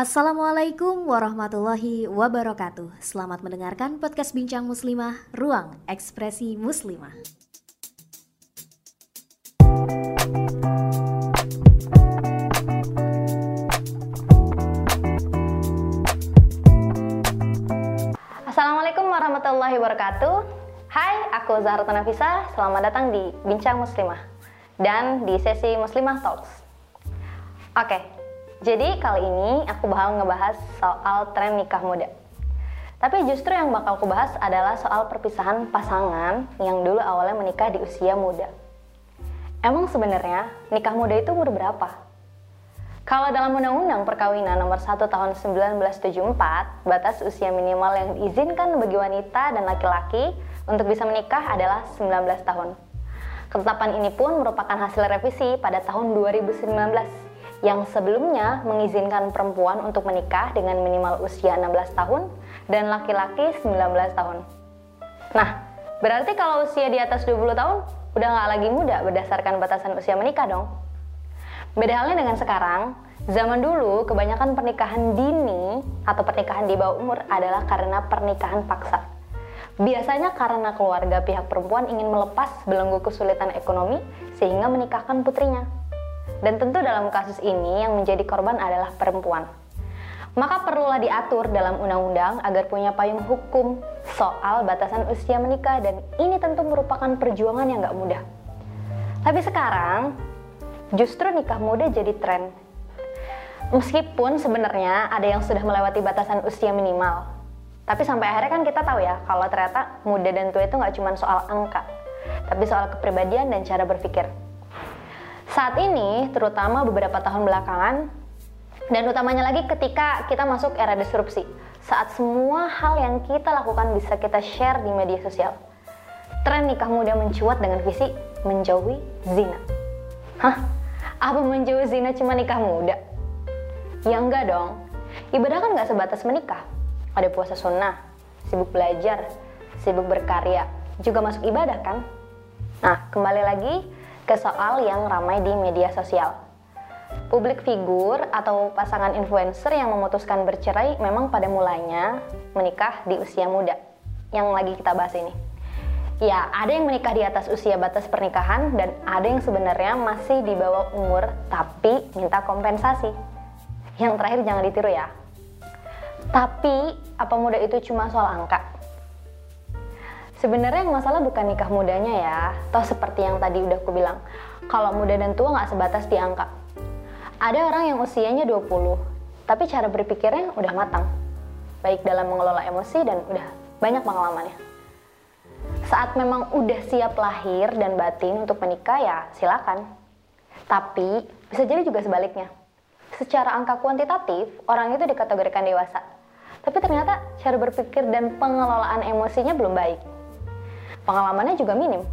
Assalamualaikum warahmatullahi wabarakatuh. Selamat mendengarkan podcast Bincang Muslimah, Ruang Ekspresi Muslimah. Assalamualaikum warahmatullahi wabarakatuh. Hai, aku Zahra Nafisa. Selamat datang di Bincang Muslimah dan di sesi Muslimah Talks. Oke, jadi kali ini aku bakal ngebahas soal tren nikah muda. Tapi justru yang bakal aku bahas adalah soal perpisahan pasangan yang dulu awalnya menikah di usia muda. Emang sebenarnya nikah muda itu umur berapa? Kalau dalam Undang-Undang Perkawinan Nomor 1 Tahun 1974, batas usia minimal yang diizinkan bagi wanita dan laki-laki untuk bisa menikah adalah 19 tahun. Ketetapan ini pun merupakan hasil revisi pada tahun 2019 yang sebelumnya mengizinkan perempuan untuk menikah dengan minimal usia 16 tahun dan laki-laki 19 tahun. Nah, berarti kalau usia di atas 20 tahun udah nggak lagi muda berdasarkan batasan usia menikah dong. Beda halnya dengan sekarang, zaman dulu kebanyakan pernikahan dini atau pernikahan di bawah umur adalah karena pernikahan paksa. Biasanya karena keluarga pihak perempuan ingin melepas belenggu kesulitan ekonomi sehingga menikahkan putrinya. Dan tentu dalam kasus ini yang menjadi korban adalah perempuan. Maka perlulah diatur dalam undang-undang agar punya payung hukum soal batasan usia menikah dan ini tentu merupakan perjuangan yang gak mudah. Tapi sekarang justru nikah muda jadi tren. Meskipun sebenarnya ada yang sudah melewati batasan usia minimal, tapi sampai akhirnya kan kita tahu ya, kalau ternyata muda dan tua itu nggak cuma soal angka, tapi soal kepribadian dan cara berpikir. Saat ini, terutama beberapa tahun belakangan, dan utamanya lagi ketika kita masuk era disrupsi, saat semua hal yang kita lakukan bisa kita share di media sosial. Tren nikah muda mencuat dengan visi menjauhi zina. Hah? Apa menjauhi zina cuma nikah muda? Ya enggak dong. Ibadah kan nggak sebatas menikah, ada puasa sunnah, sibuk belajar, sibuk berkarya, juga masuk ibadah kan? Nah, kembali lagi ke soal yang ramai di media sosial. Publik figur atau pasangan influencer yang memutuskan bercerai memang pada mulanya menikah di usia muda. Yang lagi kita bahas ini. Ya, ada yang menikah di atas usia batas pernikahan dan ada yang sebenarnya masih di bawah umur tapi minta kompensasi. Yang terakhir jangan ditiru ya. Tapi, apa muda itu cuma soal angka? Sebenarnya yang masalah bukan nikah mudanya ya, toh seperti yang tadi udah aku bilang, kalau muda dan tua nggak sebatas di angka. Ada orang yang usianya 20, tapi cara berpikirnya udah matang, baik dalam mengelola emosi dan udah banyak pengalamannya. Saat memang udah siap lahir dan batin untuk menikah ya silakan. Tapi bisa jadi juga sebaliknya. Secara angka kuantitatif, orang itu dikategorikan dewasa, tapi ternyata cara berpikir dan pengelolaan emosinya belum baik. Pengalamannya juga minim.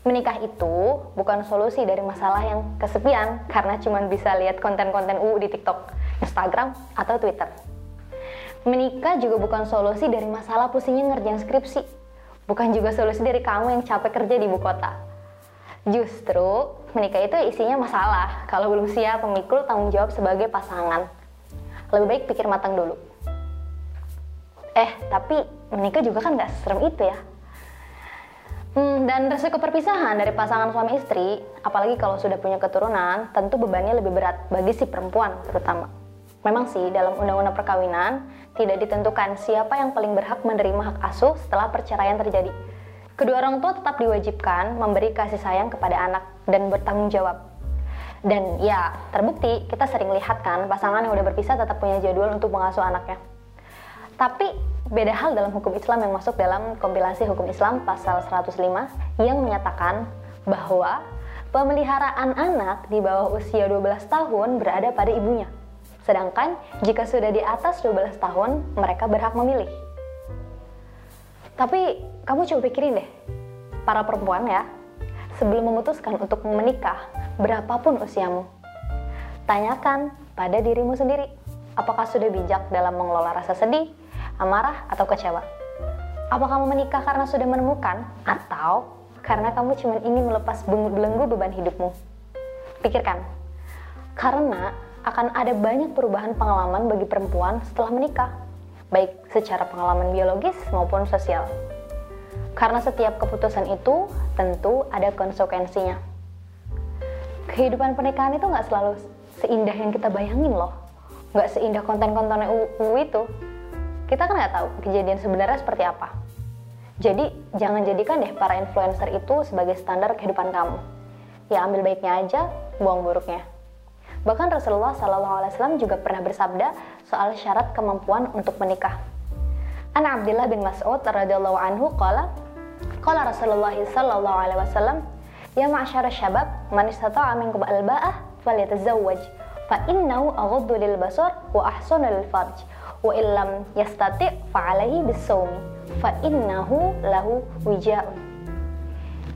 Menikah itu bukan solusi dari masalah yang kesepian karena cuma bisa lihat konten-konten UU di TikTok, Instagram, atau Twitter. Menikah juga bukan solusi dari masalah pusingnya ngerjain skripsi. Bukan juga solusi dari kamu yang capek kerja di ibu kota. Justru, menikah itu isinya masalah kalau belum siap memikul tanggung jawab sebagai pasangan. Lebih baik pikir matang dulu. Eh, tapi menikah juga kan gak serem itu ya. Hmm, dan resiko perpisahan dari pasangan suami istri, apalagi kalau sudah punya keturunan, tentu bebannya lebih berat bagi si perempuan terutama. Memang sih, dalam undang-undang perkawinan, tidak ditentukan siapa yang paling berhak menerima hak asuh setelah perceraian terjadi. Kedua orang tua tetap diwajibkan memberi kasih sayang kepada anak dan bertanggung jawab. Dan ya, terbukti kita sering lihat kan pasangan yang udah berpisah tetap punya jadwal untuk mengasuh anaknya. Tapi beda hal dalam hukum Islam yang masuk dalam kompilasi hukum Islam pasal 105 yang menyatakan bahwa pemeliharaan anak di bawah usia 12 tahun berada pada ibunya. Sedangkan jika sudah di atas 12 tahun, mereka berhak memilih. Tapi kamu coba pikirin deh, para perempuan ya, sebelum memutuskan untuk menikah, berapapun usiamu, tanyakan pada dirimu sendiri, apakah sudah bijak dalam mengelola rasa sedih, amarah, atau kecewa? Apa kamu menikah karena sudah menemukan atau karena kamu cuma ingin melepas belenggu beban hidupmu? Pikirkan, karena akan ada banyak perubahan pengalaman bagi perempuan setelah menikah, baik secara pengalaman biologis maupun sosial. Karena setiap keputusan itu tentu ada konsekuensinya. Kehidupan pernikahan itu nggak selalu seindah yang kita bayangin loh. Nggak seindah konten-konten UU itu. Kita kan nggak tahu kejadian sebenarnya seperti apa. Jadi jangan jadikan deh para influencer itu sebagai standar kehidupan kamu. Ya ambil baiknya aja, buang buruknya. Bahkan Rasulullah Wasallam juga pernah bersabda soal syarat kemampuan untuk menikah. An Abdullah bin Mas'ud radhiyallahu anhu qala qala Rasulullah sallallahu alaihi wasallam ya ma'syara syabab man istata'a minkum al-ba'ah falyatazawwaj fa innahu aghaddu lil basar wa ahsanu lil farj wa illam yastati' fa alaihi bis-sawmi fa innahu lahu wijaun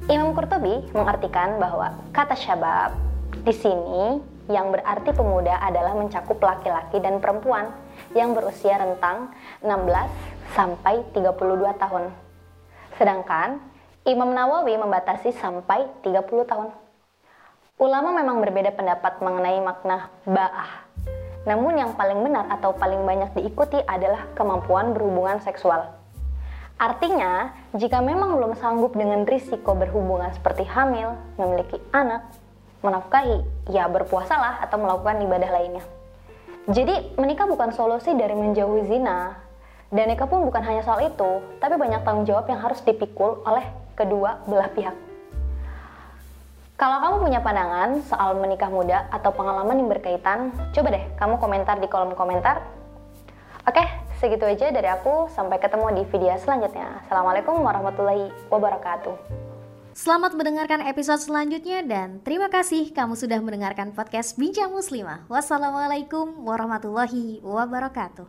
Imam Qurtubi mengartikan bahwa kata syabab di sini yang berarti pemuda adalah mencakup laki-laki dan perempuan yang berusia rentang 16 sampai 32 tahun. Sedangkan Imam Nawawi membatasi sampai 30 tahun. Ulama memang berbeda pendapat mengenai makna ba'ah. Namun yang paling benar atau paling banyak diikuti adalah kemampuan berhubungan seksual. Artinya, jika memang belum sanggup dengan risiko berhubungan seperti hamil, memiliki anak, menafkahi, ya berpuasalah atau melakukan ibadah lainnya. Jadi, menikah bukan solusi dari menjauhi zina. Dan nikah pun bukan hanya soal itu, tapi banyak tanggung jawab yang harus dipikul oleh kedua belah pihak. Kalau kamu punya pandangan soal menikah muda atau pengalaman yang berkaitan, coba deh kamu komentar di kolom komentar. Oke, segitu aja dari aku. Sampai ketemu di video selanjutnya. Assalamualaikum warahmatullahi wabarakatuh. Selamat mendengarkan episode selanjutnya dan terima kasih kamu sudah mendengarkan podcast Bincang Muslimah. Wassalamualaikum warahmatullahi wabarakatuh.